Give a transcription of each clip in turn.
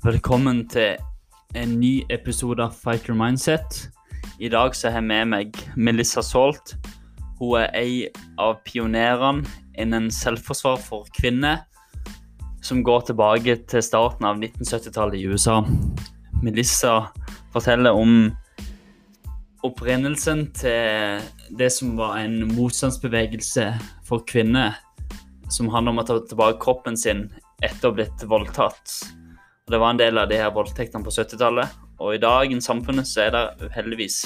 Velkommen til en ny episode av Fighter Mindset. I dag så har jeg med meg Melissa Salt. Hun er ei av pionerene innen selvforsvar for kvinner, som går tilbake til starten av 1970-tallet i USA. Melissa forteller om opprinnelsen til det som var en motstandsbevegelse for kvinner, som handler om å ta tilbake kroppen sin etter å ha blitt voldtatt. Det var en del av de her voldtektene på 70-tallet. Og i dagens samfunnet så er det heldigvis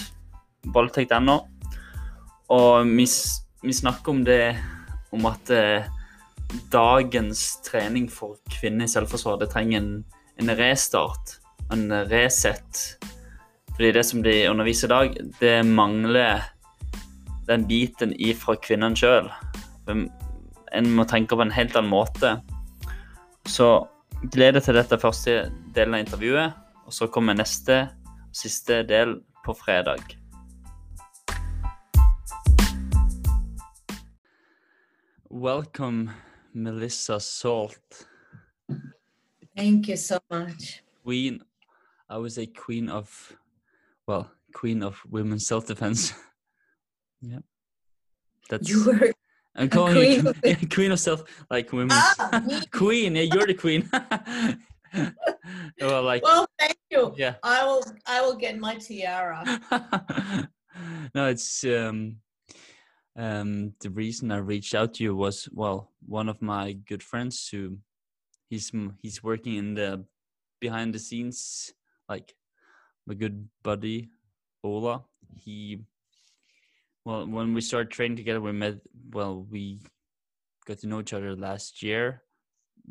voldtekt ennå. Og vi, vi, snakker om det om at eh, dagens trening for kvinner i selvforsvar det trenger en, en restart, en reset. Fordi det som de underviser i dag, det mangler den biten ifra kvinnene sjøl. En må tenke på en helt annen måte. Så gleder til dette første delen av intervjuet, og så kommer neste og siste del på fredag. Welcome, Melissa Soalt. Thank you so much. Queen, I was a queen of, well, queen of women's self-defense. yeah, that's. You were I'm calling queen you of queen of self, like women. Ah, queen, yeah, you're the queen. well, like. Well, thank you. Yeah. I will. I will get my tiara. no, it's um, um. The reason I reached out to you was well, one of my good friends who, he's he's working in the behind the scenes, like my good buddy Ola. He well, when we started training together, we met. Well, we got to know each other last year,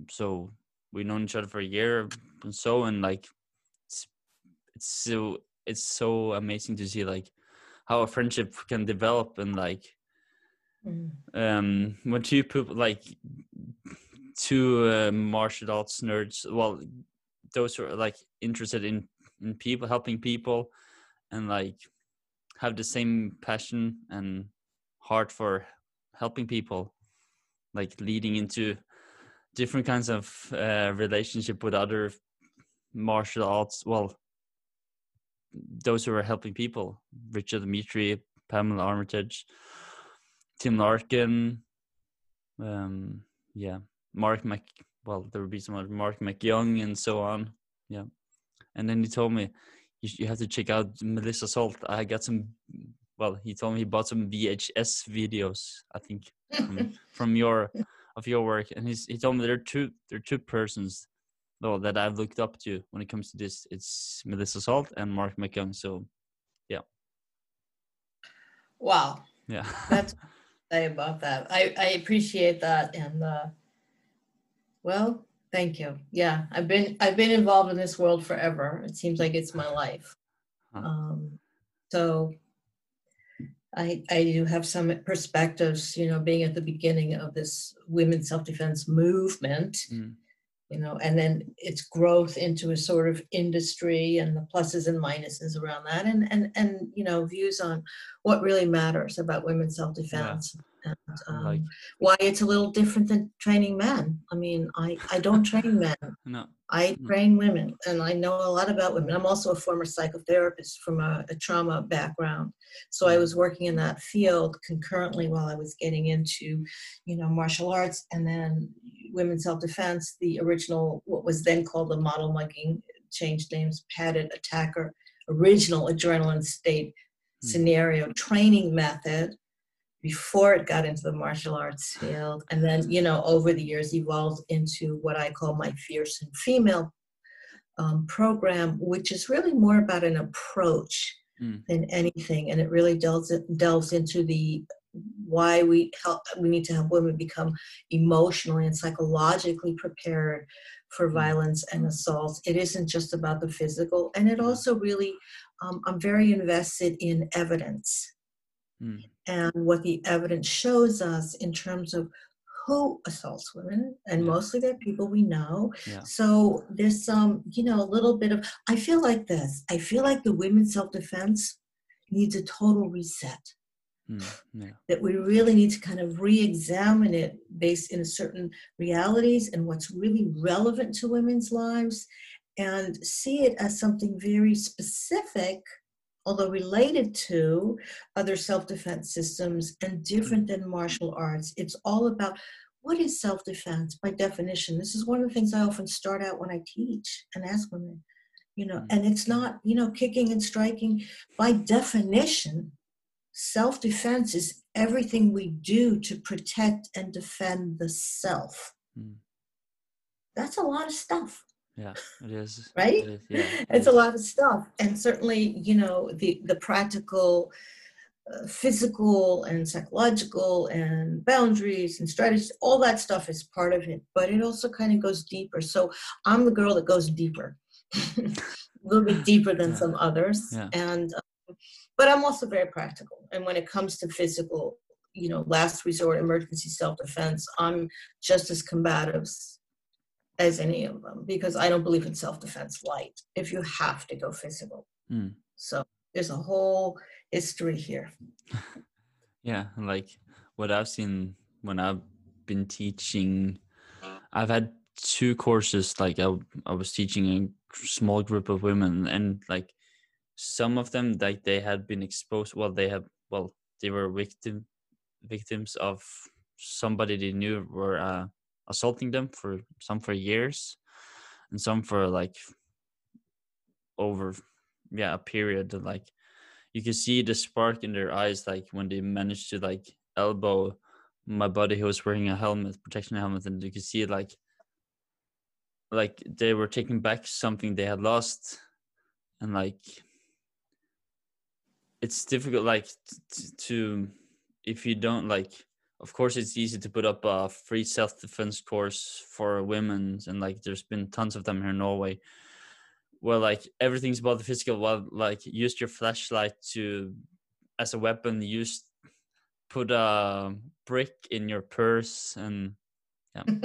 so we known each other for a year and so. And like, it's it's so it's so amazing to see like how a friendship can develop and like mm. um when two people like two uh, martial arts nerds well those who are like interested in in people helping people and like have the same passion and heart for helping people like leading into different kinds of uh, relationship with other martial arts. Well those who are helping people richard dimitri pamela armitage tim larkin um yeah mark mc well there would be some other Marc MacYoung and so on. Yeah. And then he told me you, you have to check out Melissa Soalt. I got some. Well, he told me he bought some VHS videos. I think from, from your of your work, and he's he told me there are two there are two persons though that I've looked up to when it comes to this. It's Melissa Salt and Marc MacYoung. So, yeah. Wow. Yeah. That's say about that. I I appreciate that, and uh, well, Thank you. Yeah, I've been I've been involved in this world forever. It seems like it's my life. Um, so I I do have some perspectives, you know, being at the beginning of this women's self-defense movement. Mm you know, and then its growth into a sort of industry and the pluses and minuses around that, and and and you know, views on what really matters about women's self-defense. Yeah. And, um, like, why it's a little different than training men. I mean, I, I don't train men. No. I mm. train women, and I know a lot about women. I'm also a former psychotherapist from a, a trauma background, so I mm. was working in that field concurrently while I was getting into, you know, martial arts and then women's self-defense. The original, what was then called the model mugging, changed names, padded attacker, original adrenaline state mm. scenario training method before it got into the martial arts field and then you know over the years evolved into what i call my fierce and female um, program which is really more about an approach mm. than anything and it really delves, delves into the why we help we need to help women become emotionally and psychologically prepared for mm. violence and assault it isn't just about the physical and it also really um, i'm very invested in evidence mm. And what the evidence shows us in terms of who assaults women and yeah. mostly they're people we know yeah. so there's some you know a little bit of i feel like this i feel like the women's self-defense needs a total reset mm, yeah. that we really need to kind of re-examine it based in certain realities and what's really relevant to women's lives and see it as something very specific although related to other self-defense systems and different than martial arts it's all about what is self-defense by definition. This is one of the things i often start out when i teach and ask women you know and it's not you know kicking and striking. By definition self-defense is everything we do to protect and defend the self. Mm. that's a lot of stuff yeah it is right it is, yeah, it it's is. a lot of stuff and certainly you know the the practical uh, physical and psychological and boundaries and strategies all that stuff is part of it but it also kind of goes deeper so i'm the girl that goes deeper a little bit deeper than yeah. some others yeah. and um, but i'm also very practical and when it comes to physical you know last resort emergency self-defense i'm just as combative as any of them because I don't believe in self defense light if you have to go physical. Mm. So there's a whole history here. yeah, like what I've seen when I've been teaching, I've had two courses. Like I, I was teaching a small group of women, and like some of them, like they had been exposed. Well, they have, well, they were victim victims of somebody they knew were uh, assaulting them for some for years and some for like over yeah a period like you can see the spark in their eyes like when they managed to like elbow my buddy who was wearing a helmet protection helmet and you can see like like they were taking back something they had lost and like it's difficult like t- to if you don't like of course it's easy to put up a free self-defense course for women and like there's been tons of them here in norway where like everything's about the physical well like use your flashlight to as a weapon use put a brick in your purse and yeah.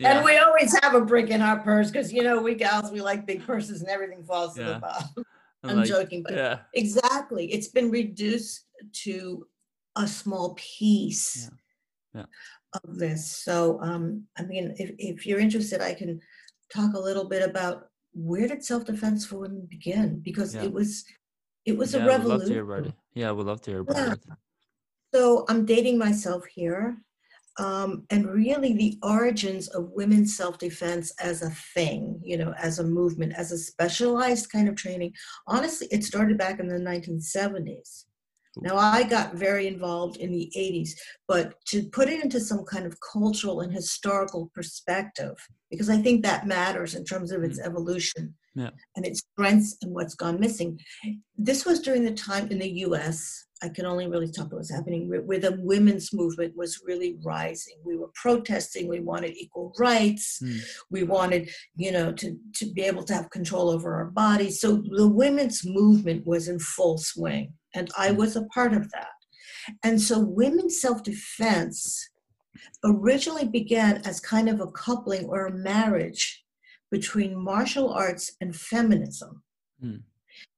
yeah. and we always have a brick in our purse because you know we gals we like big purses and everything falls yeah. to the bottom i'm like, joking but yeah. exactly it's been reduced to a small piece yeah. Yeah. of this. So, um, I mean, if, if you're interested, I can talk a little bit about where did self-defense for women begin because yeah. it was it was a revolution. Yeah, I would love to hear about it. So I'm dating myself here. Um, and really the origins of women's self-defense as a thing you know as a movement as a specialized kind of training honestly it started back in the 1970s now, I got very involved in the 80s, but to put it into some kind of cultural and historical perspective, because I think that matters in terms of its mm. evolution yeah. and its strengths and what's gone missing. This was during the time in the US, I can only really talk about what's happening, where the women's movement was really rising. We were protesting, we wanted equal rights, mm. we wanted, you know, to, to be able to have control over our bodies. So the women's movement was in full swing and I mm. was a part of that. And so women's self defense originally began as kind of a coupling or a marriage between martial arts and feminism. Mm.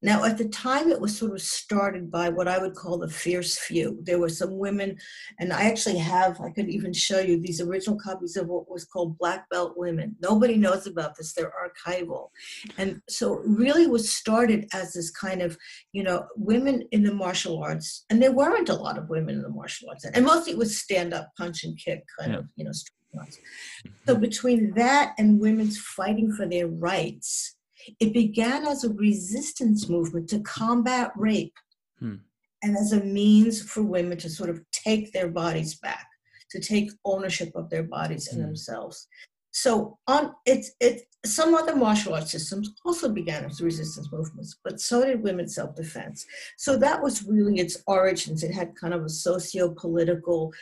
Now, at the time, it was sort of started by what I would call the fierce few. There were some women, and I actually have, I could even show you these original copies of what was called Black Belt Women. Nobody knows about this, they're archival. And so, it really was started as this kind of, you know, women in the martial arts, and there weren't a lot of women in the martial arts, and mostly it was stand up, punch and kick kind yeah. of, you know, so mm-hmm. between that and women's fighting for their rights, it began as a resistance movement to combat rape hmm. and as a means for women to sort of take their bodies back, to take ownership of their bodies and hmm. themselves. So on it's it some other martial arts systems also began as resistance movements, but so did women's self-defense. So that was really its origins. It had kind of a socio-political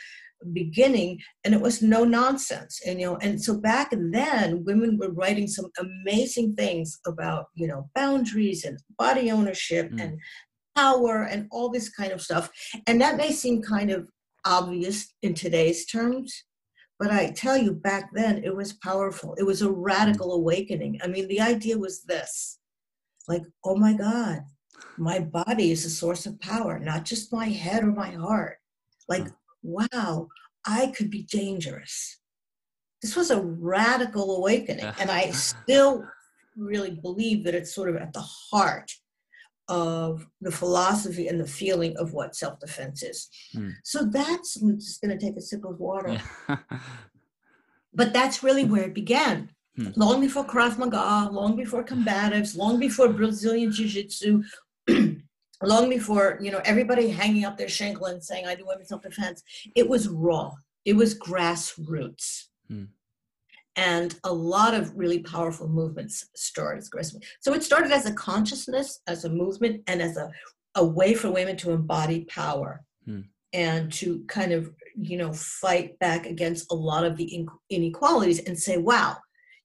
beginning and it was no nonsense and you know and so back then women were writing some amazing things about you know boundaries and body ownership mm. and power and all this kind of stuff and that may seem kind of obvious in today's terms but i tell you back then it was powerful. It was a radical awakening. I mean the idea was this like oh my god my body is a source of power not just my head or my heart. Like wow, I could be dangerous. this was a radical awakening. And I still really believe that it's sort of at the heart of the philosophy and the feeling of what self defense is. Hmm. So that's, I'm just going to take a sip of water. Yeah. but that's really where it began. Hmm. Long before Krav Maga, long before combatives, long before Brazilian Jiu Jitsu, long before you know everybody hanging up their shingle and saying I do women's self defense. It was raw. It was grassroots. Hmm. And a lot of really powerful movements started So it started as a consciousness, as a movement, and as a, a way for women to embody power hmm. and to kind of, you know, fight back against a lot of the inequalities and say, wow,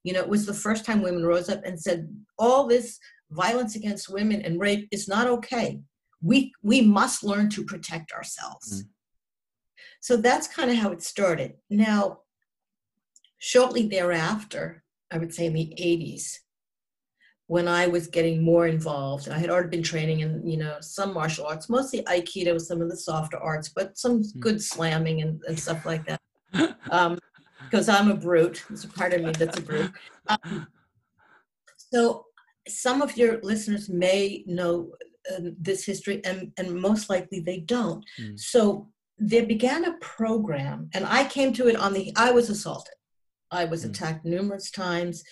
you know, it was the first time women rose up and said, all this violence against women and rape is not okay. We, we must learn to protect ourselves. Mm. So that's kind of how it started. Now, shortly thereafter, I would say in the 80s, when I was getting more involved, I had already been training in, you know, some martial arts, mostly Aikido, some of the softer arts, but some mm. good slamming and, and stuff like that. Um, because I'm a brute. There's a part of me that's a brute. Um, so some of your listeners may know uh, this history, and, and most likely they don't. Mm. So there began a program, and I came to it on the. I was assaulted. I was mm. attacked numerous times.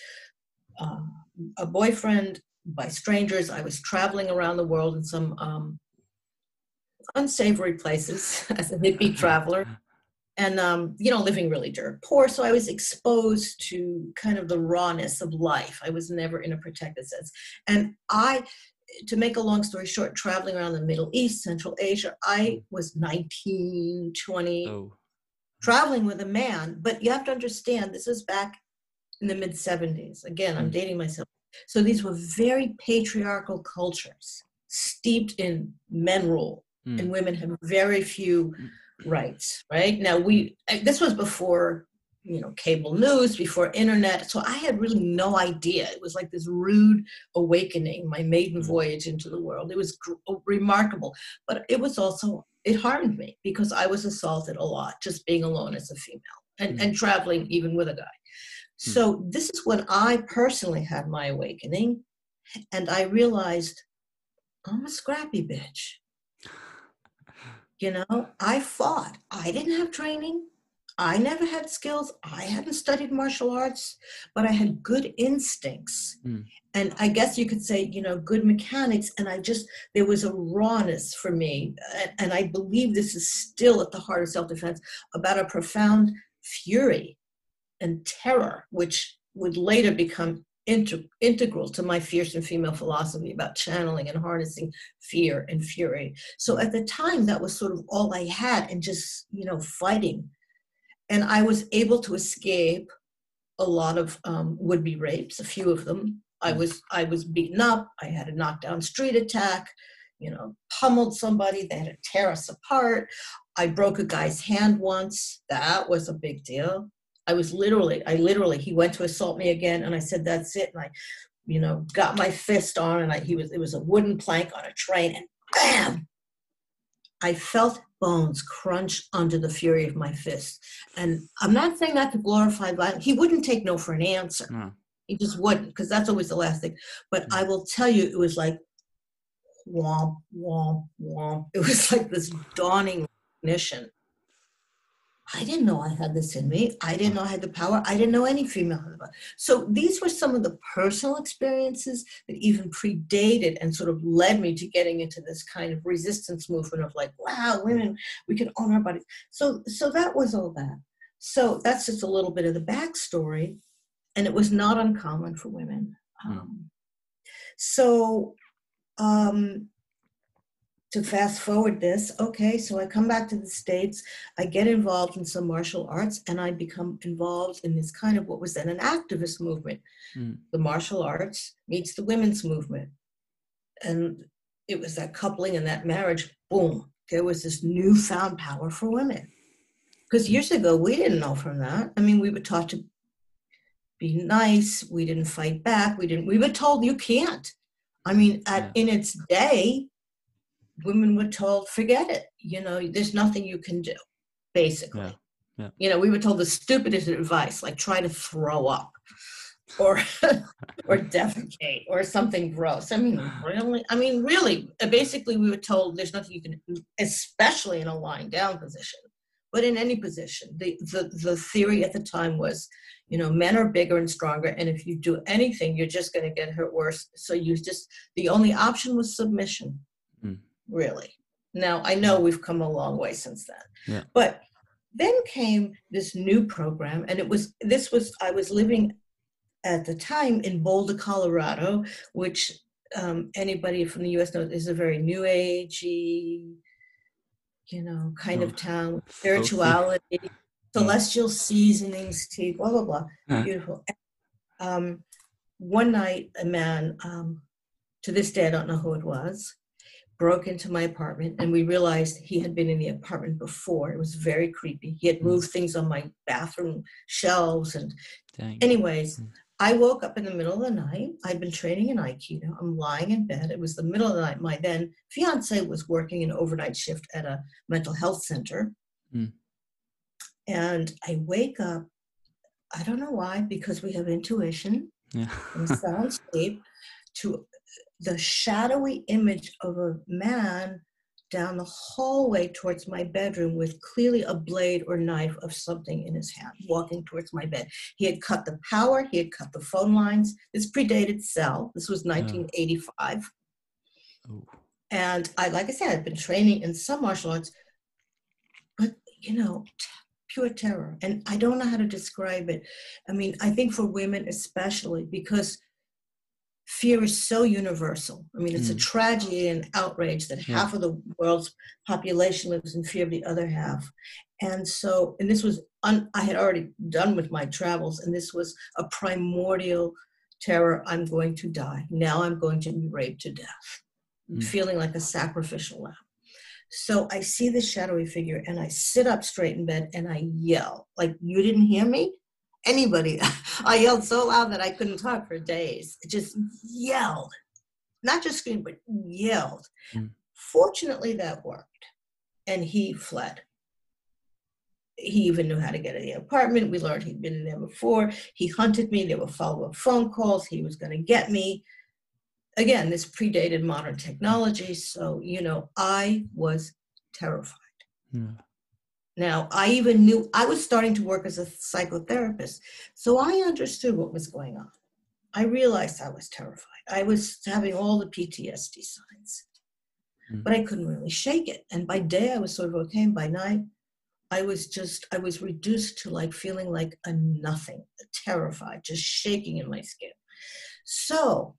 Uh, a boyfriend by strangers. I was traveling around the world in some um, unsavory places as a hippie traveler and um, you know living really dirt poor. So i was exposed to kind of the rawness of life. I was never in a protected sense. And i to make a long story short traveling around the middle east central asia i was 19 20 oh. traveling with a man. But you have to understand this was back in the mid 70s again i'm hmm. dating myself. So these were very patriarchal cultures steeped in men rule. Mm. and women have very few hmm rights, right? Now we this was before you know cable news, before internet, so I had really no idea. It was like this rude awakening, my maiden mm-hmm. voyage into the world. It was gr- remarkable, but it was also it harmed me because I was assaulted a lot just being alone as a female and, mm-hmm. and traveling even with a guy. Mm-hmm. So this is when I personally had my awakening, and I realized I'm a scrappy bitch. You know, I fought. I didn't have training. I never had skills. I hadn't studied martial arts, but I had good instincts. Mm. And I guess you could say, you know, good mechanics. And I just, there was a rawness for me. And, and I believe this is still at the heart of self defense about a profound fury and terror, which would later become inter- integral to my fierce and female philosophy about channeling and harnessing fear and fury. So at the time, that was sort of all I had, and just you know fighting. And I was able to escape a lot of um, would-be rapes, a few of them. I was I was beaten up. I had a knockdown street attack. You know, pummeled somebody. They had to tear us apart. I broke a guy's hand once. That was a big deal. I was literally, I literally, he went to assault me again, and I said, "That's it." And I, you know, got my fist on, and I, he was, it was a wooden plank on a train, and bam! I felt bones crunch under the fury of my fist. And I'm not saying that to glorify violence. He wouldn't take no for an answer. No. He just wouldn't, because that's always the last thing. But mm. I will tell you, it was like womp, womp, womp. It was like this dawning recognition I didn't know I had this in me. I didn't know I had the power. I didn't know any female had the power. So these were some of the personal experiences that even predated and sort of led me to getting into this kind of resistance movement of like, wow, women, we can own our bodies. So so that was all that. So that's just a little bit of the backstory. And it was not uncommon for women. Hmm. Um, so um, to fast forward this, okay, so I come back to the States, I get involved in some martial arts, and I become involved in this kind of what was then an activist movement. Mm. The martial arts meets the women's movement. And it was that coupling and that marriage, boom, there was this newfound power for women. Because hmm. years ago, we didn't know from that. I mean, we were taught to be nice, we didn't fight back, we didn't, we were told you can't. I mean, at, yeah. in its day, women were told, forget it. You know, there's nothing you can do, basically. Yeah. Yeah. You know, we were told the stupidest advice, like try to throw up or or defecate or something gross. I mean, really? I mean, really, uh, basically we were told there's nothing you can do, especially in a lying down position, but in any position. The the the theory at the time was, you know, men are bigger and stronger, and if you do anything, you're just going to get hurt worse. So you just the only option was submission. Really. Now I know we've come a long way since then. Yeah. But then came this new program, and it was this was I was living at the time in Boulder, Colorado, which um, anybody from the U.S. knows is a very new agey, you know, kind Oh, of town. filthy. Spirituality, celestial seasonings, tea, blah blah blah. Huh. Beautiful. Um, one night, a man, um, to this day, I don't know who it was, broke into my apartment, and we realized he had been in the apartment before. It was very creepy. He had Mm. moved things on my bathroom shelves, and Dang. anyways, Mm. I woke up in the middle of the night. I'd been training in Aikido. I'm lying in bed. It was the middle of the night. My then fiance was working an overnight shift at a mental health center. Mm. And I wake up, I don't know why, because we have intuition yeah. and sound sleep, to the shadowy image of a man down the hallway towards my bedroom with clearly a blade or knife of something in his hand, walking towards my bed. He had cut the power, he had cut the phone lines. This predated cell. This was 1985. Ooh. And I, like I said, I've been training in some martial arts, but you know, t- pure terror. And I don't know how to describe it. I mean, I think for women especially, because fear is so universal. I mean, it's a Mm. tragedy and outrage that Yeah. half of the world's population lives in fear of the other half. And so, and this was, un, I had already done with my travels, and this was a primordial terror. I'm going to die. Now I'm going to be raped to death, Mm. feeling like a sacrificial lamb. So I see the shadowy figure and I sit up straight in bed and I yell, like, you didn't hear me? Anybody. I yelled so loud that I couldn't talk for days. Just yelled. Not just screamed, but yelled. Mm. Fortunately, that worked. And he fled. He even knew how to get in the apartment. We learned he'd been in there before. He hunted me. There were follow up phone calls. He was going to get me. Again, this predated modern technology. So, you know, I was terrified. Yeah. Now, I even knew I was starting to work as a psychotherapist. So I understood what was going on. I realized I was terrified. I was having all the PTSD signs, Mm. but I couldn't really shake it. And by day, I was sort of okay. And by night, I was just, I was reduced to like feeling like a nothing, terrified, just shaking in my skin. So,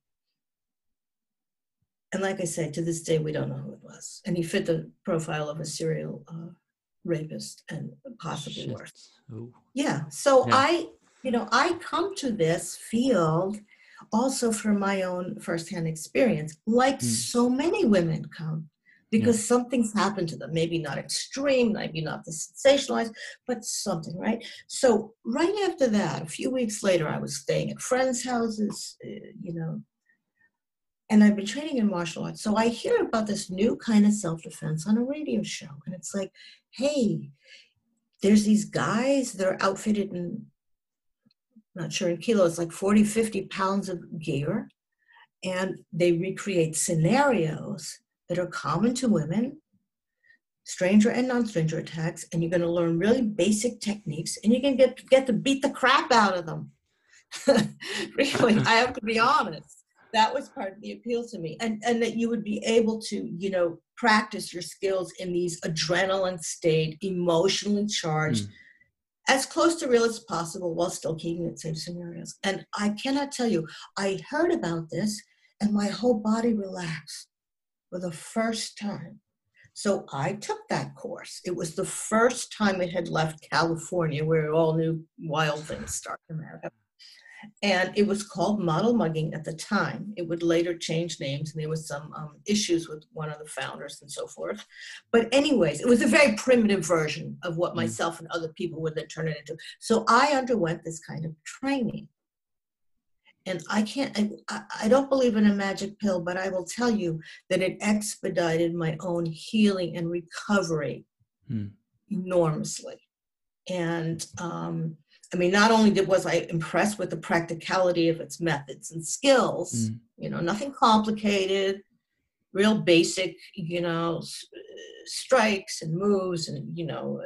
and like I said, to this day, we don't know who it was. And he fit the profile of a serial uh, rapist and possibly Shit. worse. Ooh. Yeah. So Yeah. I, you know, I come to this field also from my own firsthand experience, like Mm. so many women come because something's happened to them. Maybe not extreme, maybe not the sensationalized, but something, right? So right after that, a few weeks later, I was staying at friends' houses, uh, you know, and I've been training in martial arts. So I hear about this new kind of self defense on a radio show. And it's like, hey, there's these guys that are outfitted in, I'm not sure in kilos, like 40, 50 pounds of gear. And they recreate scenarios that are common to women, stranger and non stranger attacks. And you're going to learn really basic techniques and you can get, get to beat the crap out of them. really, I have to be honest that was part of the appeal to me. And and that you would be able to you know practice your skills in these adrenaline state emotionally charged Mm. as close to real as possible while still keeping it safe scenarios. And i cannot tell you i heard about this and my whole body relaxed for the first time. So i took that course. It was the first time it had left california where all new wild things start in america and it was called model mugging at the time. It would later change names, and there was some um, issues with one of the founders and so forth. But anyways, it was a very primitive version of what Mm. myself and other people would then turn it into. So I underwent this kind of training. And I can't, I, I- I don't believe in a magic pill, but I will tell you that it expedited my own healing and recovery Hmm. enormously. And um, I mean, not only did, was I impressed with the practicality of its methods and skills, mm. you know, nothing complicated, real basic, you know, s- strikes and moves and, you know,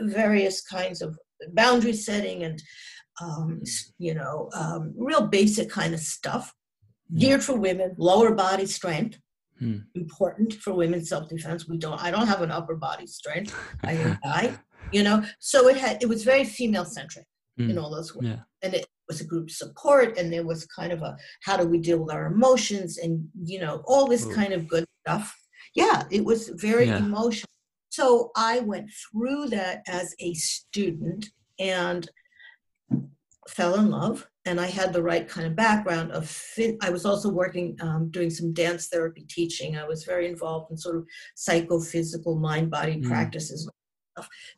various kinds of boundary setting and, um, mm. you know, um, real basic kind of stuff geared for women, lower body strength. Hmm. Important for women's self-defense. We don't. I don't have an upper body strength. I die. You know. So it had. It was very female-centric mm. in all those ways. Yeah. And it was a group support, and there was kind of a how do we deal with our emotions, and you know all this Ooh. kind of good stuff. Yeah, it was very yeah. emotional. So I went through that as a student and fell in love and I had the right kind of background of fit. I was also working, um, doing some dance therapy teaching. I was very involved in sort of psychophysical mind body mm. practices.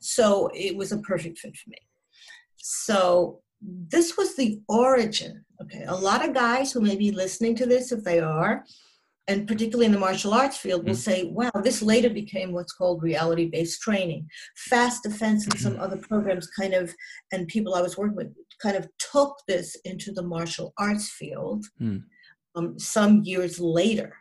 So it was a perfect fit for me. So this was the origin. Okay, a lot of guys who may be listening to this, if they are, and particularly in the martial arts field, will mm. say, wow, this later became what's called reality based training. Fast Defense and some mm. other programs kind of, and people I was working with kind of took this into the martial arts field mm. um, some years later.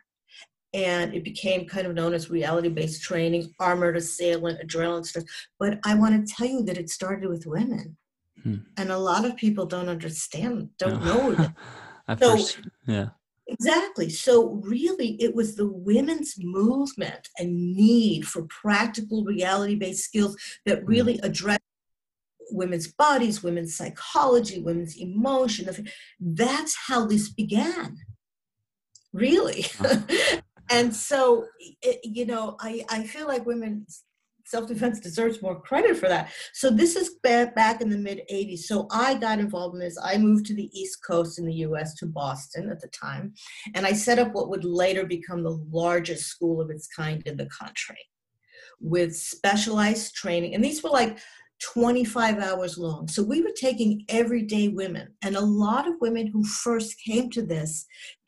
And it became kind of known as reality based training, armored assailant, adrenaline stuff. But I want to tell you that it started with women. Hmm. And a lot of people don't understand, don't no. know. At so, first, yeah Exactly. So, really, it was the women's movement and need for practical reality based skills that mm. really addressed women's bodies, women's psychology, women's emotion. That's how this began, really. and so, it, you know, I, I feel like women's self-defense deserves more credit for that. So this is back in the mid 80s. So I got involved in this. I moved to the East Coast in the US to Boston at the time. And I set up what would later become the largest school of its kind in the country with specialized training. And these were like 25 hours long. So we were taking everyday women. And a lot of women who first came to this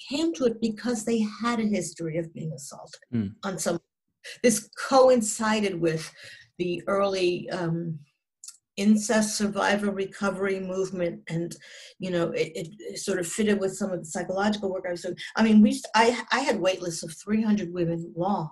came to it because they had a history of being assaulted mm. on some this coincided with the early um, incest survivor recovery movement, and you know, it, it, sort of fitted with some of the psychological work I was doing. I mean, we I I had wait lists of 300 women long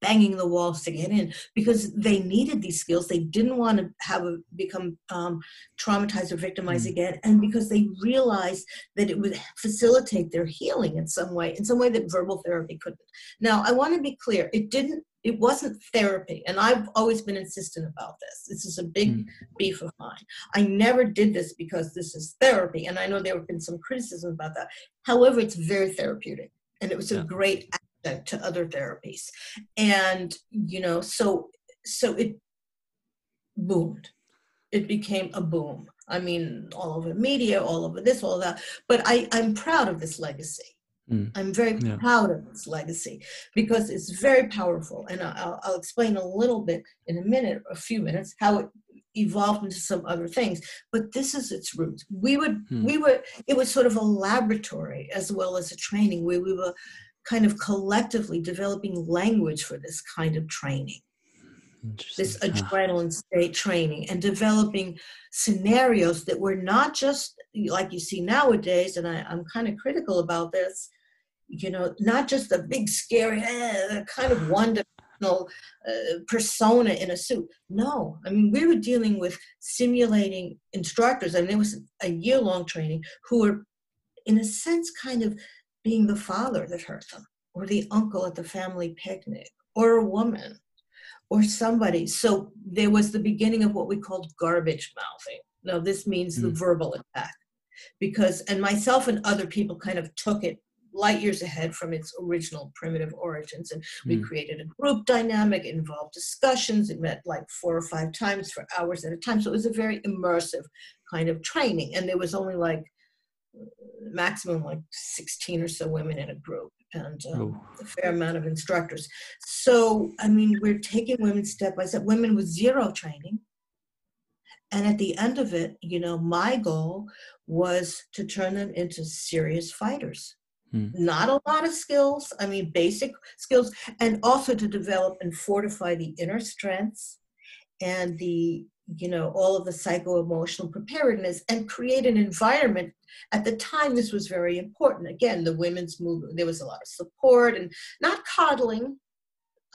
banging the walls to get in because they needed these skills. They didn't want to have a, become um, traumatized or victimized mm. again, and because they realized that it would facilitate their healing in some way, in some way that verbal therapy couldn't. Now, I want to be clear: it didn't. It wasn't therapy, and I've always been insistent about this. This is a big mm. beef of mine. I never did this because this is therapy, and I know there have been some criticism about that. However, it's very therapeutic, and it was yeah. a to other therapies. And you know so so it boomed. It became a boom. I mean all over media all over this all that. But i i'm proud of this legacy. Mm. i'm very yeah. proud of this legacy because it's very powerful. And I'll, I'll explain a little bit in a minute a few minutes how it evolved into some other things. But this is its roots. We would hmm. we were it was sort of a laboratory as well as a training where we were kind of collectively developing language for this kind of training. This adrenaline state training and developing scenarios that were not just like you see nowadays and I, am kind of critical about this you know not just a big scary eh, kind of one dimensional uh, persona in a suit. No. I mean we were dealing with simulating instructors and it was a year long training who were in a sense kind of being the father that hurt them, or the uncle at the family picnic, or a woman, or somebody. So there was the beginning of what we called garbage mouthing. Now, this means mm. the verbal attack. Because, and myself and other people kind of took it light years ahead from its original primitive origins. And we mm. created a group dynamic, involved discussions, it met like four or five times for hours at a time. So it was a very immersive kind of training. And there was only like maximum like 16 or so women in a group and um, a fair amount of instructors. So, I mean, we're taking women step by step, women with zero training. And at the end of it, you know, my goal was to turn them into serious fighters. Hmm. Not a lot of skills, I mean, basic skills, and also to develop and fortify the inner strengths and the you know all of the psycho-emotional preparedness and create an environment at the time this was very important again the women's movement there was a lot of support and not coddling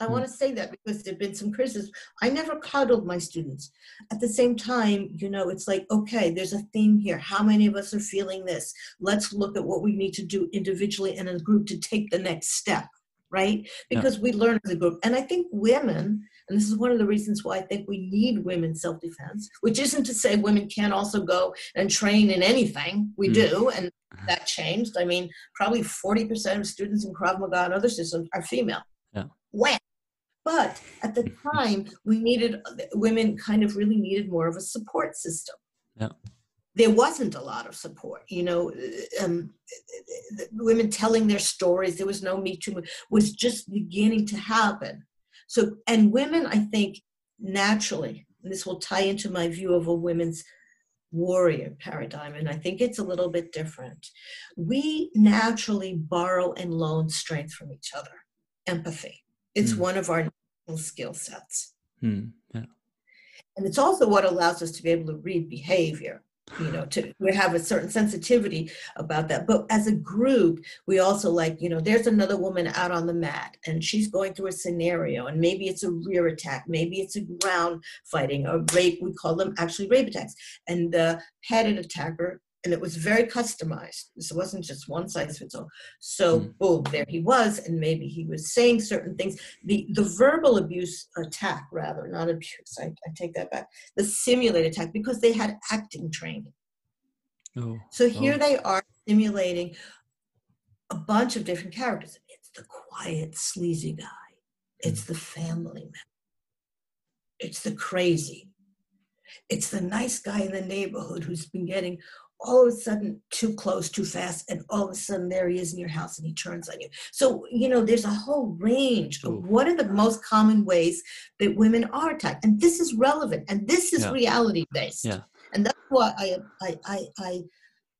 I want to say that because there've been some criticism. I never coddled my students. At the same time, you know, it's like, okay, there's a theme here. How many of us are feeling this? Let's look at what we need to do individually and in a group to take the next step, right? Because yeah. we learn as a group. And I think women, and this is one of the reasons why I think we need women's self defense, which isn't to say women can't also go and train in anything. We mm. do, and that changed. I mean, probably 40% of students in Krav Maga and other systems are female. Yeah. When? But at the time, we needed, women kind of really needed more of a support system. Yeah. There wasn't a lot of support, you know, um, women telling their stories. There was no Me Too, was just beginning to happen. So, and women, I think, naturally, this will tie into my view of a women's warrior paradigm, and I think it's a little bit different. We naturally borrow and loan strength from each other, empathy. It's mm. one of our skill sets. Mm. Yeah. And it's also what allows us to be able to read behavior you know to we have a certain sensitivity about that. But as a group we also like you know there's another woman out on the mat and she's going through a scenario and maybe it's a rear attack maybe it's a ground fighting or rape we call them actually rape attacks. And the headed attacker and it was very customized. This wasn't just one size fits all. So, mm. boom, there he was, and maybe he was saying certain things. The the verbal abuse attack, rather, not abuse. I, I take that back. The simulated attack because they had acting training. Oh. So here oh. they are simulating a bunch of different characters. It's the quiet, sleazy guy. It's mm. the family man. It's the crazy. It's the nice guy in the neighborhood who's been getting all of a sudden too close, too fast, and all of a sudden there he is in your house and he turns on you. So, you know, there's a whole range of what are the most common ways that women are attacked. And this is relevant and this is yeah. reality based. Yeah. And that's why I, I, I, I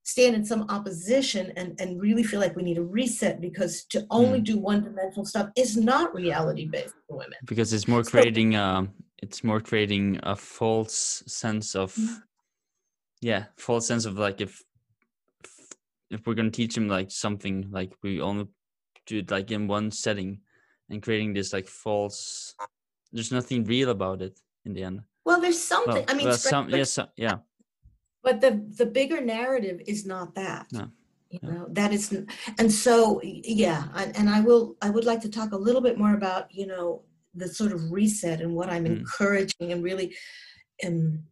stand in some opposition and, and really feel like we need a reset because to only mm. do one dimensional stuff is not reality based for women. Because it's more creating so, um it's more creating a false sense of mm-hmm yeah false sense of like if if we're gonna teach him like something like we only do it like in one setting and creating this like false there's nothing real about it in the end well there's something well, i mean well, some, yes yeah but the the bigger narrative is not that no. you know that is and so yeah and, and i will i would like to talk a little bit more about you know the sort of reset and what i'm mm. encouraging and really um,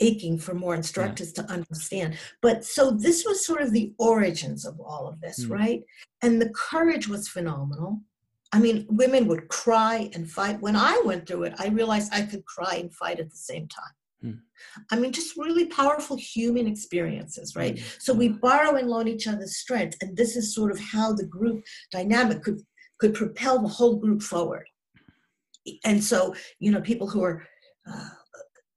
aching for more instructors yeah. to understand. But so this was sort of the origins of all of this, mm. right? And the courage was phenomenal. I mean, women would cry and fight. When I went through it, I realized I could cry and fight at the same time. Mm. I mean, just really powerful human experiences, right? Mm. So we borrow and loan each other's strength, and this is sort of how the group dynamic could could propel the whole group forward. And so, you know, people who are uh,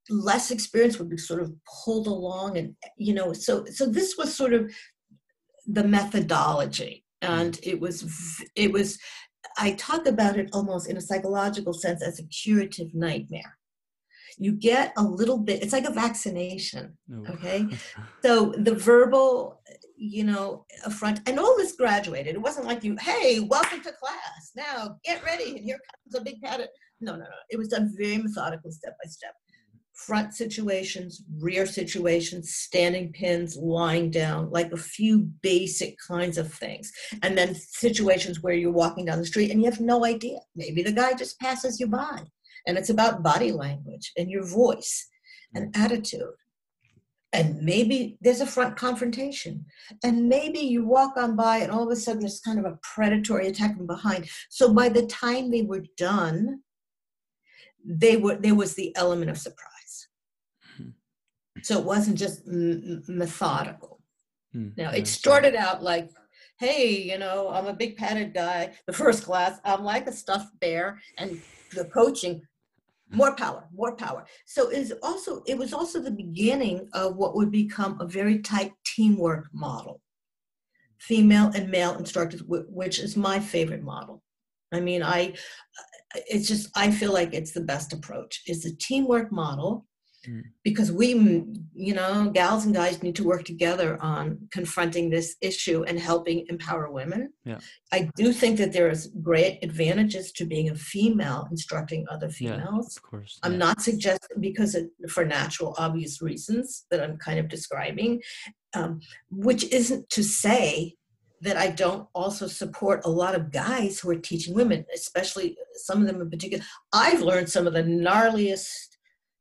less experience would be sort of pulled along and you know so so this was sort of the methodology. And mm. it was it was i talk about it almost in a psychological sense as a curative nightmare. You get a little bit it's like a vaccination okay? So the verbal you know affront and all this graduated. It wasn't like you hey welcome to class. Now get ready and here comes a big pattern no no no. It was done very methodically step by step front situations, rear situations, standing pins, lying down, like a few basic kinds of things. And then situations where you're walking down the street and you have no idea. Maybe the guy just passes you by. And it's about body language and your voice and mm. attitude. And maybe there's a front confrontation. And maybe you walk on by and all of a sudden there's kind of a predatory attack from behind. So by the time they were done, they were there was the element of surprise so it wasn't just m- methodical. Mm, now it started out like, hey, you know, I'm a big padded guy. The first class, I'm like a stuffed bear, and the coaching, more power, more power. So is also it was also the beginning of what would become a very tight teamwork model, female and male instructors, which is my favorite model. I mean, I it's just I feel like it's the best approach. It's a teamwork model Mm. because we, you know, gals and guys need to work together on confronting this issue and helping empower women. Yeah. I do think that there is great advantages to being a female instructing other Yeah. females. Of course. I'm yeah. not suggesting because it, for natural, obvious reasons that I'm kind of describing, um, which isn't to say that I don't also support a lot of guys who are teaching women, especially some of them in particular. I've learned some of the gnarliest,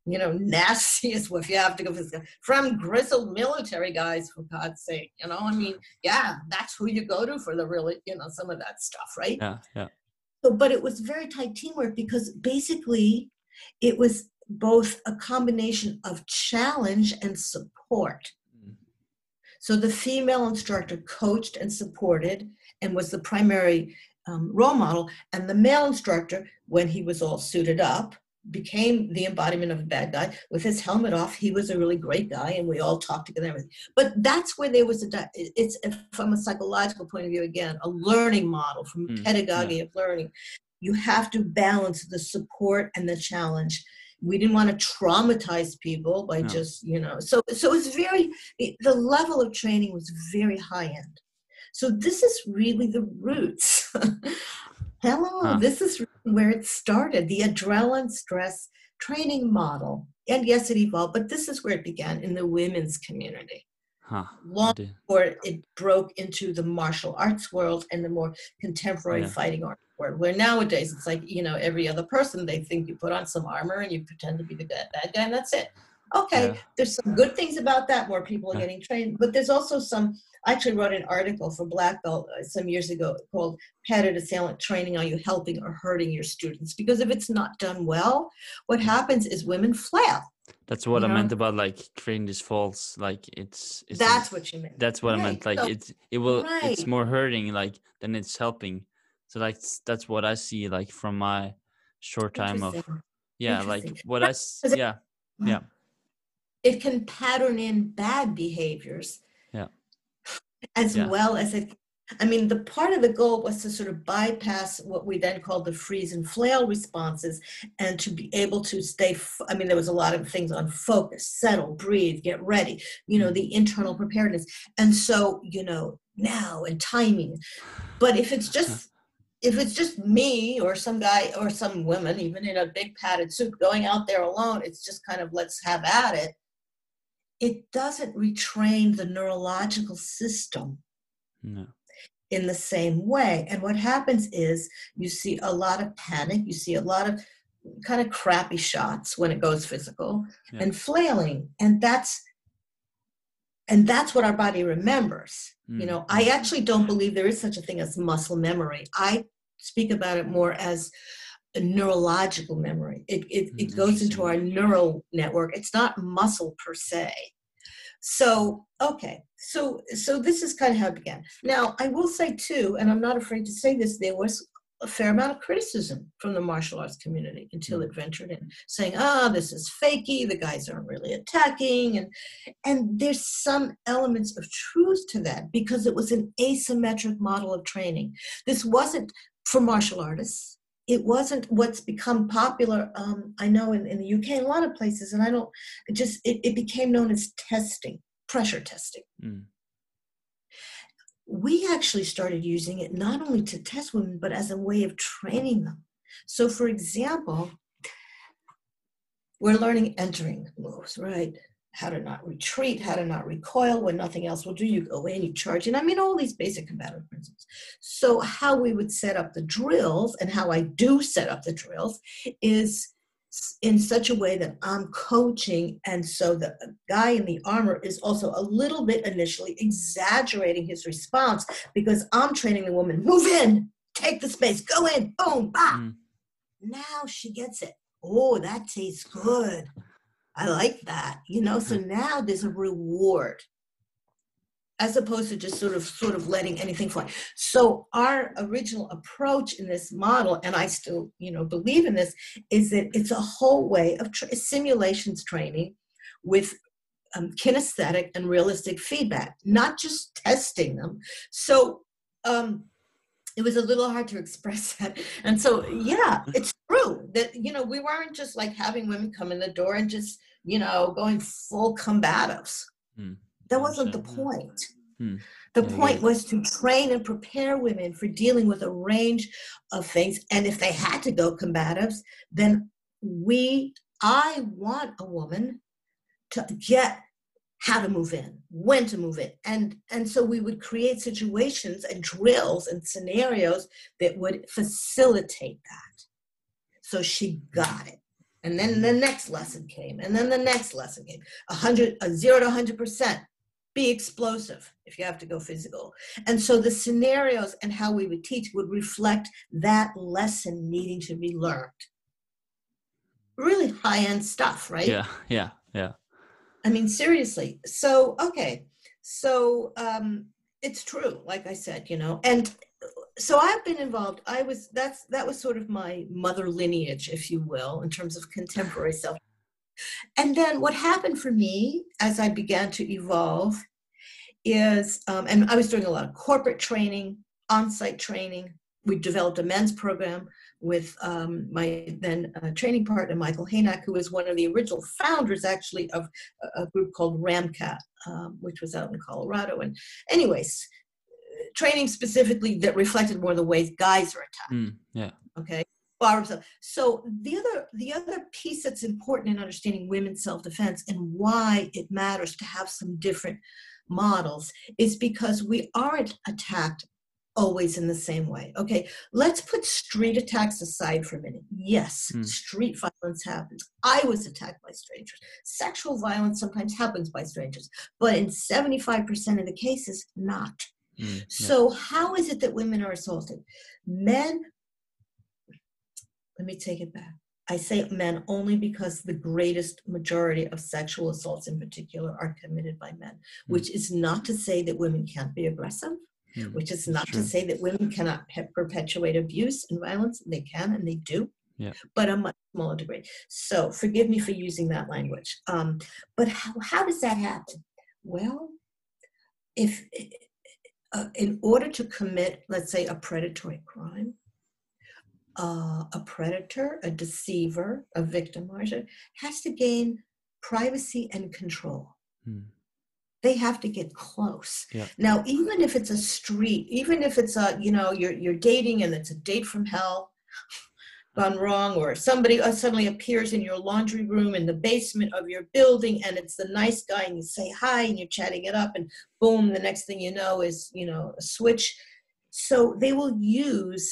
you know, nastiest, if you have to go from grizzled military guys, for God's sake. You know, I mean, yeah, that's who you go to for the really, you know, some of that stuff, right? Yeah. Yeah. So, but it was very tight teamwork because basically it was both a combination of challenge and support. Mm. So the female instructor coached and supported and was the primary um, role model, and the male instructor, when he was all suited up, became the embodiment of a bad guy with his helmet off. He was a really great guy, and we all talked together. everything. But that's where there was a. It's from a psychological point of view again, a learning model from Mm, pedagogy of learning. You have to balance the support and the challenge. We didn't want to traumatize people by No. just you know. So so it's very the level of training was very high end. So this is really the roots. Hello, Huh. this is where it started. The adrenaline stress training model. And yes, it evolved, but this is where it began in the women's community. Huh. Long before it broke into the martial arts world and the more contemporary Yeah. fighting art world, where nowadays it's like, you know, every other person, they think you put on some armor and you pretend to be the bad, bad guy, and that's it. Okay, Yeah. there's some good things about that. More people are getting trained, but there's also some. I actually wrote an article for Black Belt uh, some years ago called "Padded Assailant Training: Are You Helping or Hurting Your Students?" Because if it's not done well, what happens is women flail. That's what you I know? meant about like creating these faults. Like it's. it's That's what you meant. That's what I meant. Like so- it's it will right. it's more hurting like than it's helping. So like that's what I see like from my short time of yeah like what I yeah yeah it can pattern in bad behaviors Yeah. as Yeah. well as it i mean the part of the goal was to sort of bypass what we then called the freeze and flail responses and to be able to stay f- i mean there was a lot of things on focus settle breathe get ready you know Mm. the internal preparedness and so you know now and timing but if it's just if it's just me or some guy or some woman even in a big padded suit going out there alone it's just kind of let's have at it it doesn't retrain the neurological system no in the same way. And what happens is you see a lot of panic, you see a lot of kind of crappy shots when it goes physical Yeah. and flailing. And that's and that's what our body remembers. You Mm, know, I mm. actually don't believe there is such a thing as muscle memory. I speak about it more as neurological memory. It it, it mm-hmm. goes into mm-hmm. our neural network. It's not muscle per se. So okay, so so this is kind of how it began. Now I will say too, and I'm not afraid to say this, there was a fair amount of criticism from the martial arts community until it mm-hmm. ventured in, saying, "Ah, this is fakey. The guys aren't really attacking," and and there's some elements of truth to that because it was an asymmetric model of training. This wasn't for martial artists. It wasn't what's become popular. Um, I know in, in the UK, and a lot of places, and I don't it just it, it became known as testing, pressure testing. Mm. We actually started using it not only to test women, but as a way of training them. So, for example, we're learning entering moves, right? How to not retreat, how to not recoil when nothing else will do. You go in, you charge in. I mean, all these basic combative principles. So, how we would set up the drills and how I do set up the drills is in such a way that I'm coaching, and so the guy in the armor is also a little bit initially exaggerating his response because I'm training the woman move in, take the space, go in, boom, bah. Mm. Now she gets it. Oh, that tastes good. I like that. You know, so now there's a reward as opposed to just sort of sort of letting anything fly. So our original approach in this model, and I still, you know, believe in this, is that it's a whole way of tra- simulations training with um, kinesthetic and realistic feedback, not just testing them. So um, it was a little hard to express that. And so, yeah, it's true that, you know, we weren't just like having women come in the door and just you know, going full combatives. Hmm. That wasn't the point. Hmm. The point was to train and prepare women for dealing with a range of things. And if they had to go combatives, then we, I want a woman to get how to move in, when to move in. And, and so we would create situations and drills and scenarios that would facilitate that. So she got it. And then the next lesson came, and then the next lesson came. A hundred, a zero to hundred percent. Be explosive if you have to go physical. And so the scenarios and how we would teach would reflect that lesson needing to be learned. Really high end stuff, right? Yeah, yeah, yeah. I mean, seriously. So, okay. So, um, it's true, like I said, you know, and so I've been involved. I was, that's, that was sort of my mother lineage, if you will, in terms of contemporary self. And then what happened for me as I began to evolve is, um, and I was doing a lot of corporate training, on site training. We developed a men's program with um, my then uh, training partner, Michael Haynack, who was one of the original founders, actually, of a, a group called Ramcat, um, which was out in Colorado. And, anyways, training specifically that reflected more the ways guys are attacked. Hmm. Yeah. Okay. So the other the other piece that's important in understanding women's self-defense and why it matters to have some different models is because we aren't attacked always in the same way. Okay, let's put street attacks aside for a minute. Yes, Hmm. street violence happens. I was attacked by strangers. Sexual violence sometimes happens by strangers, but in 75% of the cases, not. Yeah. So, how is it that women are assaulted? Men, let me take it back. I say men only because the greatest majority of sexual assaults, in particular, are committed by men, which is not to say that women can't be aggressive, Hmm. which is not true. to say that women cannot pe- perpetuate abuse and violence. They can and they do, Yeah. but a much smaller degree. So, forgive me for using that language. Um, but how, how does that happen? Well, if uh, in order to commit, let's say, a predatory crime, uh, a predator, a deceiver, a victimizer has to gain privacy and control. Hmm. They have to get close. Yeah. Now, even if it's a street, even if it's a, you know, you're you're dating and it's a date from hell gone wrong, or somebody uh, suddenly appears in your laundry room in the basement of your building and it's the nice guy and you say hi and you're chatting it up and boom, the next thing you know is, you know, a switch. So they will use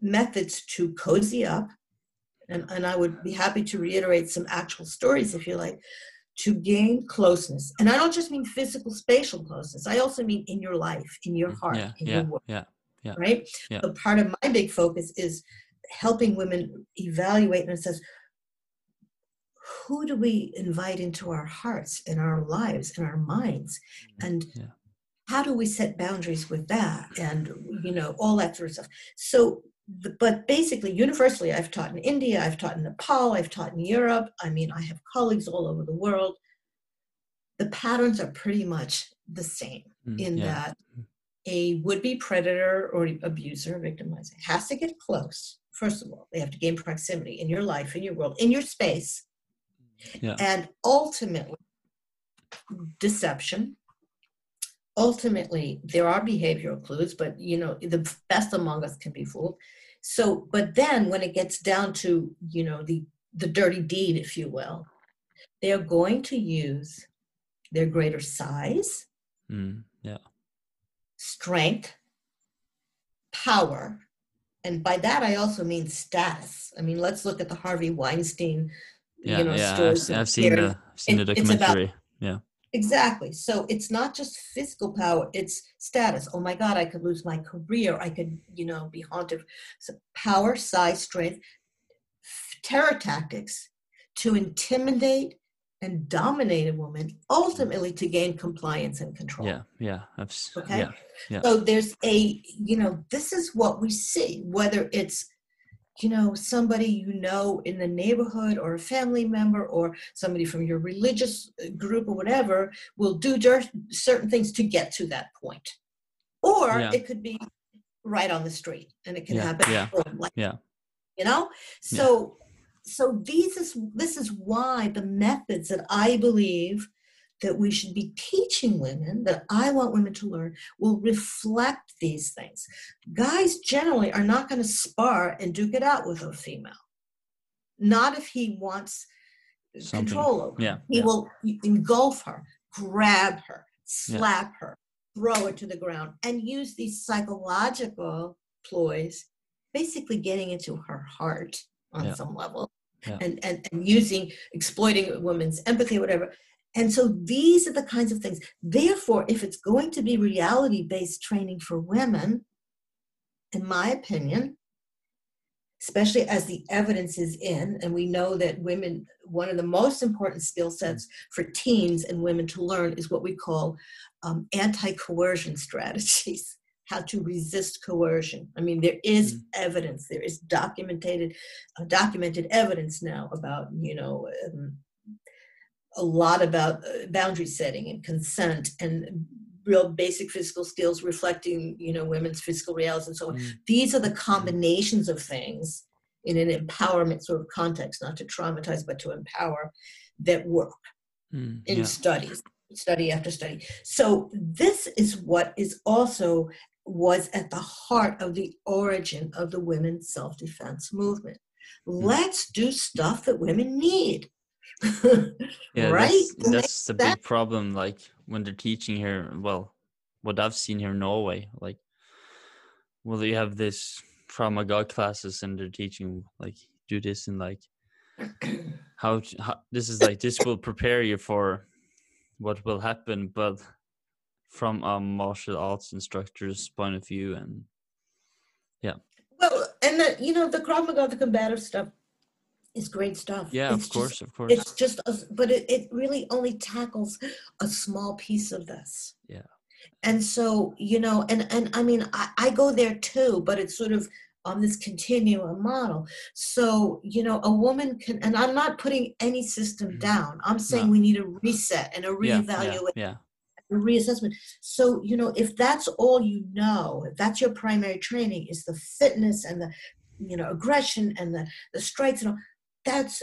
methods to cozy up, and, and I would be happy to reiterate some actual stories if you like, to gain closeness. And I don't just mean physical, spatial closeness, I also mean in your life, in your heart, Yeah, in yeah, your work, yeah. yeah. right? Yeah. So part of my big focus is helping women evaluate and assess who do we invite into our hearts and our lives and our minds and Yeah. how do we set boundaries with that and you know all that sort of stuff so but basically universally i've taught in india i've taught in nepal i've taught in europe i mean i have colleagues all over the world the patterns are pretty much the same Hmm. in yeah. that a would-be predator or abuser victimizer has to get close first of all they have to gain proximity in your life in your world in your space Yeah. and ultimately deception ultimately there are behavioral clues but you know the best among us can be fooled so but then when it gets down to you know the the dirty deed if you will they're going to use their greater size Hmm. Yeah. strength, power, and by that I also mean status. I mean, let's look at the Harvey Weinstein, Yeah. you know, yeah. I've. I've seen the I've seen It- the it's about- documentary. yeah. Exactly. So it's not just physical power; it's status. Oh my God, I could lose my career. I could, you know, be haunted. So power, size, strength, terror tactics to intimidate and dominate a woman, ultimately to gain compliance and control. Yeah. Yeah. I've, Okay. Yeah. Yeah. So there's a, you know, this is what we see, whether it's, you know, somebody you know in the neighborhood or a family member or somebody from your religious uh, group or whatever will do cer- certain things to get to that point. Or Yeah. it could be right on the street and it can Yeah, happen. yeah, like, yeah. You know? So so these is this is why the methods that I believe that we should be teaching women that I want women to learn will reflect these things. Guys generally are not going to spar and duke it out with a female. Not if he wants Something. control over. Yeah, he yeah. will engulf her, grab her, slap yeah. her, throw her to the ground, and use these psychological ploys, basically getting into her heart on yeah. some level. And, and and using exploiting women's empathy, whatever, and so these are the kinds of things. Therefore, if it's going to be reality based training for women, in my opinion, especially as the evidence is in, and we know that women, one of the most important skill sets for teens and women to learn is what we call um, anti coercion strategies. How to resist coercion. I mean, there is mm-hmm. evidence. There is documented, uh, documented evidence now about you know um, a lot about uh, boundary setting and consent and real basic physical skills reflecting you know women's physical realities and so on mm. these are the combinations of things in an empowerment sort of context not to traumatize but to empower that work mm, in yeah. studies study after study so this is what is also was at the heart of the origin of the women's self-defense movement mm. let's do stuff that women need yeah, right? That's, that's the big problem. Like when they're teaching here, well, what I've seen here in Norway, like, well, you have this Krav Maga classes and they're teaching like do this and like how, how this is like this will prepare you for what will happen, but from a martial arts instructor's point of view, and yeah. Well, and the, you know the Krav Maga, the combative stuff is great stuff. Yeah, it's of course, just, of course. It's just, a, but it, it really only tackles a small piece of this. Yeah. And so, you know, and and I mean, I, I go there too, but it's sort of on this continuum model. So, you know, a woman can, and I'm not putting any system mm-hmm. down. I'm saying no. we need a reset and a reevaluation. Yeah, yeah, yeah. Reassessment. So, you know, if that's all you know, if that's your primary training is the fitness and the, you know, aggression and the the strikes and all, that's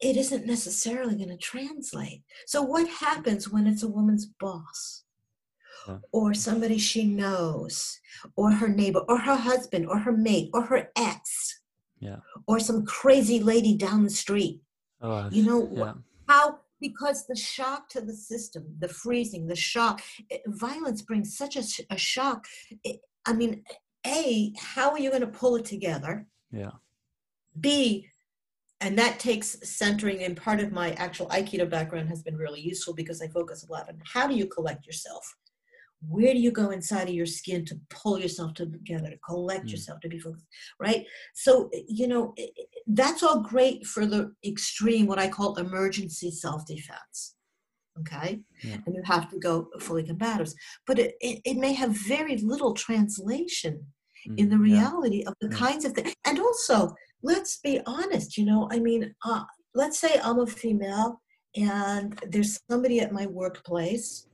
it isn't necessarily going to translate. So what happens when it's a woman's boss? Or somebody she knows, or her neighbor, or her husband, or her mate, or her ex, yeah, or some crazy lady down the street. Oh, you know yeah. how because the shock to the system, the freezing, the shock, it, violence brings such a, a shock. It, I mean, a how are you going to pull it together? Yeah. B and that takes centering and part of my actual aikido background has been really useful because i focus a lot on how do you collect yourself where do you go inside of your skin to pull yourself together to collect mm. yourself to be focused right so you know that's all great for the extreme what i call emergency self-defense okay yeah. and you have to go fully combative but it, it, it may have very little translation mm. in the reality yeah. of the yeah. kinds of things and also let's be honest, you know, I mean, uh, let's say I'm a female and there's somebody at my workplace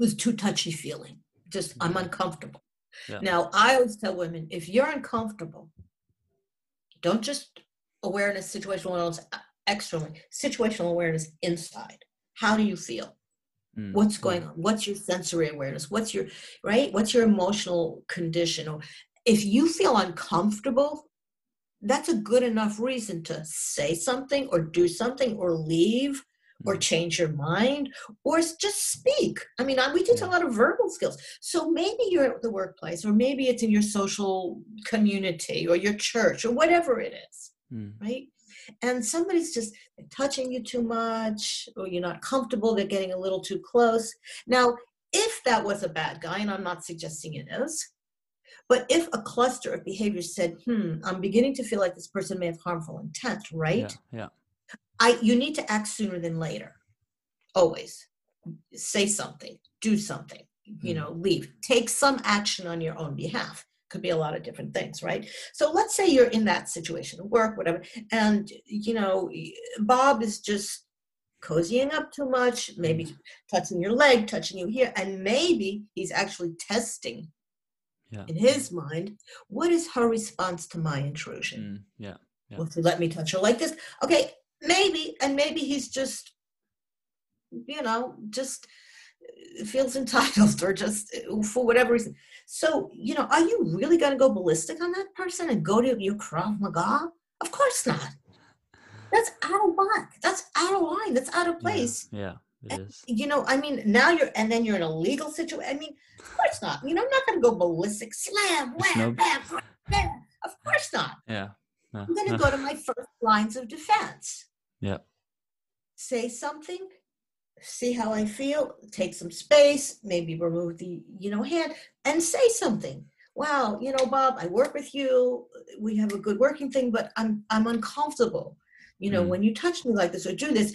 who's too touchy feeling, just I'm uncomfortable. Yeah. Now, I always tell women if you're uncomfortable, don't just awareness, situational awareness uh, externally, situational awareness inside. How do you feel? Mm. What's going on? What's your sensory awareness? What's your right? What's your emotional condition? Or if you feel uncomfortable that's a good enough reason to say something or do something or leave or mm-hmm. change your mind or just speak. I mean, we teach a lot of verbal skills. So maybe you're at the workplace or maybe it's in your social community or your church or whatever it is, mm. right? And somebody's just touching you too much or you're not comfortable, they're getting a little too close. Now, if that was a bad guy, and I'm not suggesting it is, but if a cluster of behaviors said, hmm, I'm beginning to feel like this person may have harmful intent, right? Yeah. yeah. I you need to act sooner than later. Always. Say something, do something, you know, mm-hmm. leave. Take some action on your own behalf. Could be a lot of different things, right? So let's say you're in that situation, at work, whatever, and you know, Bob is just cozying up too much, maybe mm. touching your leg, touching you here, and maybe he's actually testing yeah. in his mind, what is her response to my intrusion? Mm, yeah. Yeah. Well, if you let me touch her like this, okay, maybe, and maybe he's just, you know, just uh, feels entitled or just uh, for whatever reason. So, you know, are you really going to go ballistic on that person and go to your Krav Maga? Of course not. That's out of whack. That's out of line. That's out of place. Yeah, yeah it is. You know, I mean, now you're, and then you're in a legal situation. I mean, of course not. You know, I'm not going to go ballistic, slam, wham, bam. Of course not. Yeah. No, I'm going to no. go to my first lines of defense. Yeah. Say something, see how I feel, take some space, maybe remove the, you know, hand and say something. Wow, you know, Bob, I work with you. We have a good working thing, but I'm I'm uncomfortable. You know, Mm. when you touch me like this or do this,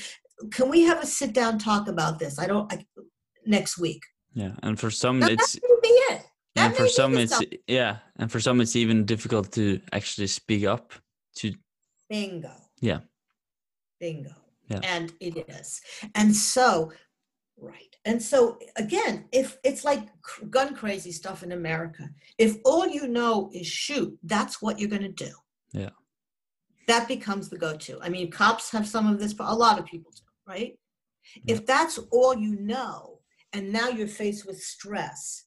can we have a sit down talk about this? I don't I, next week. Yeah, and for some That, it's it. And for some it's stuff. yeah, and for some it's even difficult to actually speak up to Bingo. Yeah. Bingo. Yeah. And it is. And so, right. And so, again, if it's like gun crazy stuff in America, if all you know is shoot, that's what you're going to do. Yeah. That becomes the go to. I mean, cops have some of this, but a lot of people do, right? Yeah. If that's all you know, and now you're faced with stress,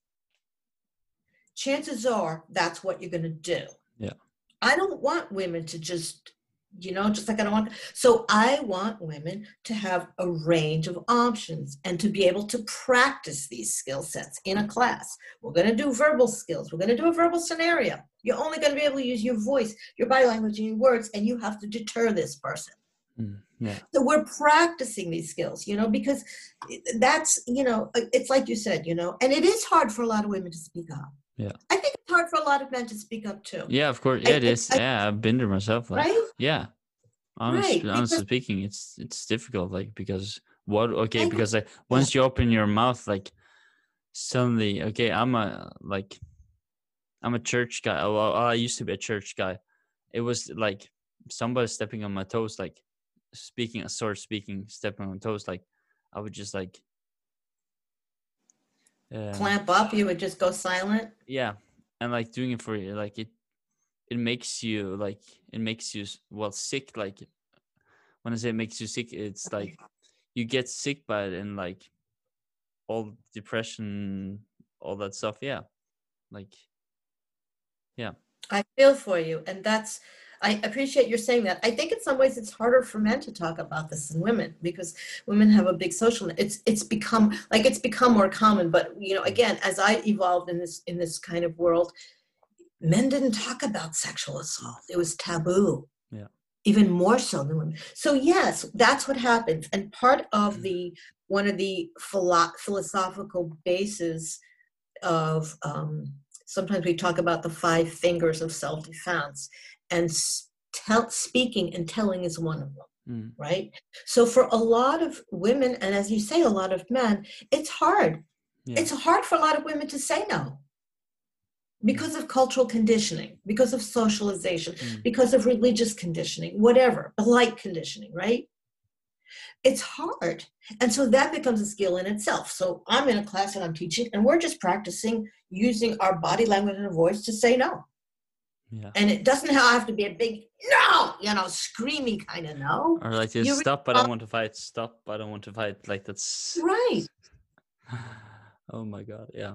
chances are that's what you're going to do. Yeah. I don't want women to just, you know, just like I don't want. So I want women to have a range of options and to be able to practice these skill sets in a class. We're going to do verbal skills. We're going to do a verbal scenario. You're only going to be able to use your voice, your body language, and your words, and you have to deter this person. Mm, yeah, So we're practicing these skills, you know, because that's, you know, it's like you said, you know, and it is hard for a lot of women to speak up. Yeah. I think hard for a lot of men to speak up too. yeah. Of course, I- yeah, it I- is. I- yeah, I've been there myself. Like, Right? yeah, honest, Right, honestly because- speaking, it's it's difficult. Like because what? Okay, I because like once you open your mouth, like suddenly, okay, I'm a like I'm a church guy. Well, I used to be a church guy. It was like somebody stepping on my toes, like speaking, a sort of speaking, stepping on my toes. Like I would just like. Um, Clamp up, you would just go silent. yeah and like doing it for you like it it makes you like it makes you well sick like when i say it makes you sick it's like you get sick by it and like all depression all that stuff yeah like yeah. I feel for you. And that's, I appreciate you saying that. I think in some ways it's harder for men to talk about this than women because women have a big social, it's, it's become, like it's become more common. But, you know, again, as I evolved in this, in this kind of world, men didn't talk about sexual assault. It was taboo. Yeah. Even more so than women. So yes, that's what happens. And part of the, one of the philo- philosophical bases of um, sometimes we talk about the five fingers of self-defense and tell, speaking and telling is one of them mm, right? So for a lot of women and as you say a lot of men it's hard. Yeah. It's hard for a lot of women to say no. Because of cultural conditioning because of socialization mm, because of religious conditioning whatever polite conditioning right? It's hard. And so that becomes a skill in itself. So i'm in a class and i'm teaching and we're just practicing using our body language and voice to say no yeah. And it doesn't have to be a big no! you know screamy kind of no. Or like just re- stop i don't want to fight stop i don't want to fight like that's right. Oh my god yeah.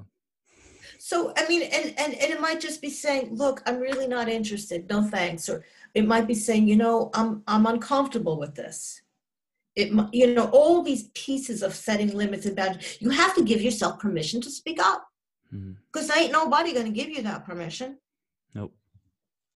So i mean and, and and it might just be saying look i'm really not interested. No thanks. Or it might be saying you know i'm i'm uncomfortable with this. It you know all these pieces of setting limits and boundaries you have to give yourself permission to speak up. Mm-hmm. Because ain't nobody going to give you that permission. Nope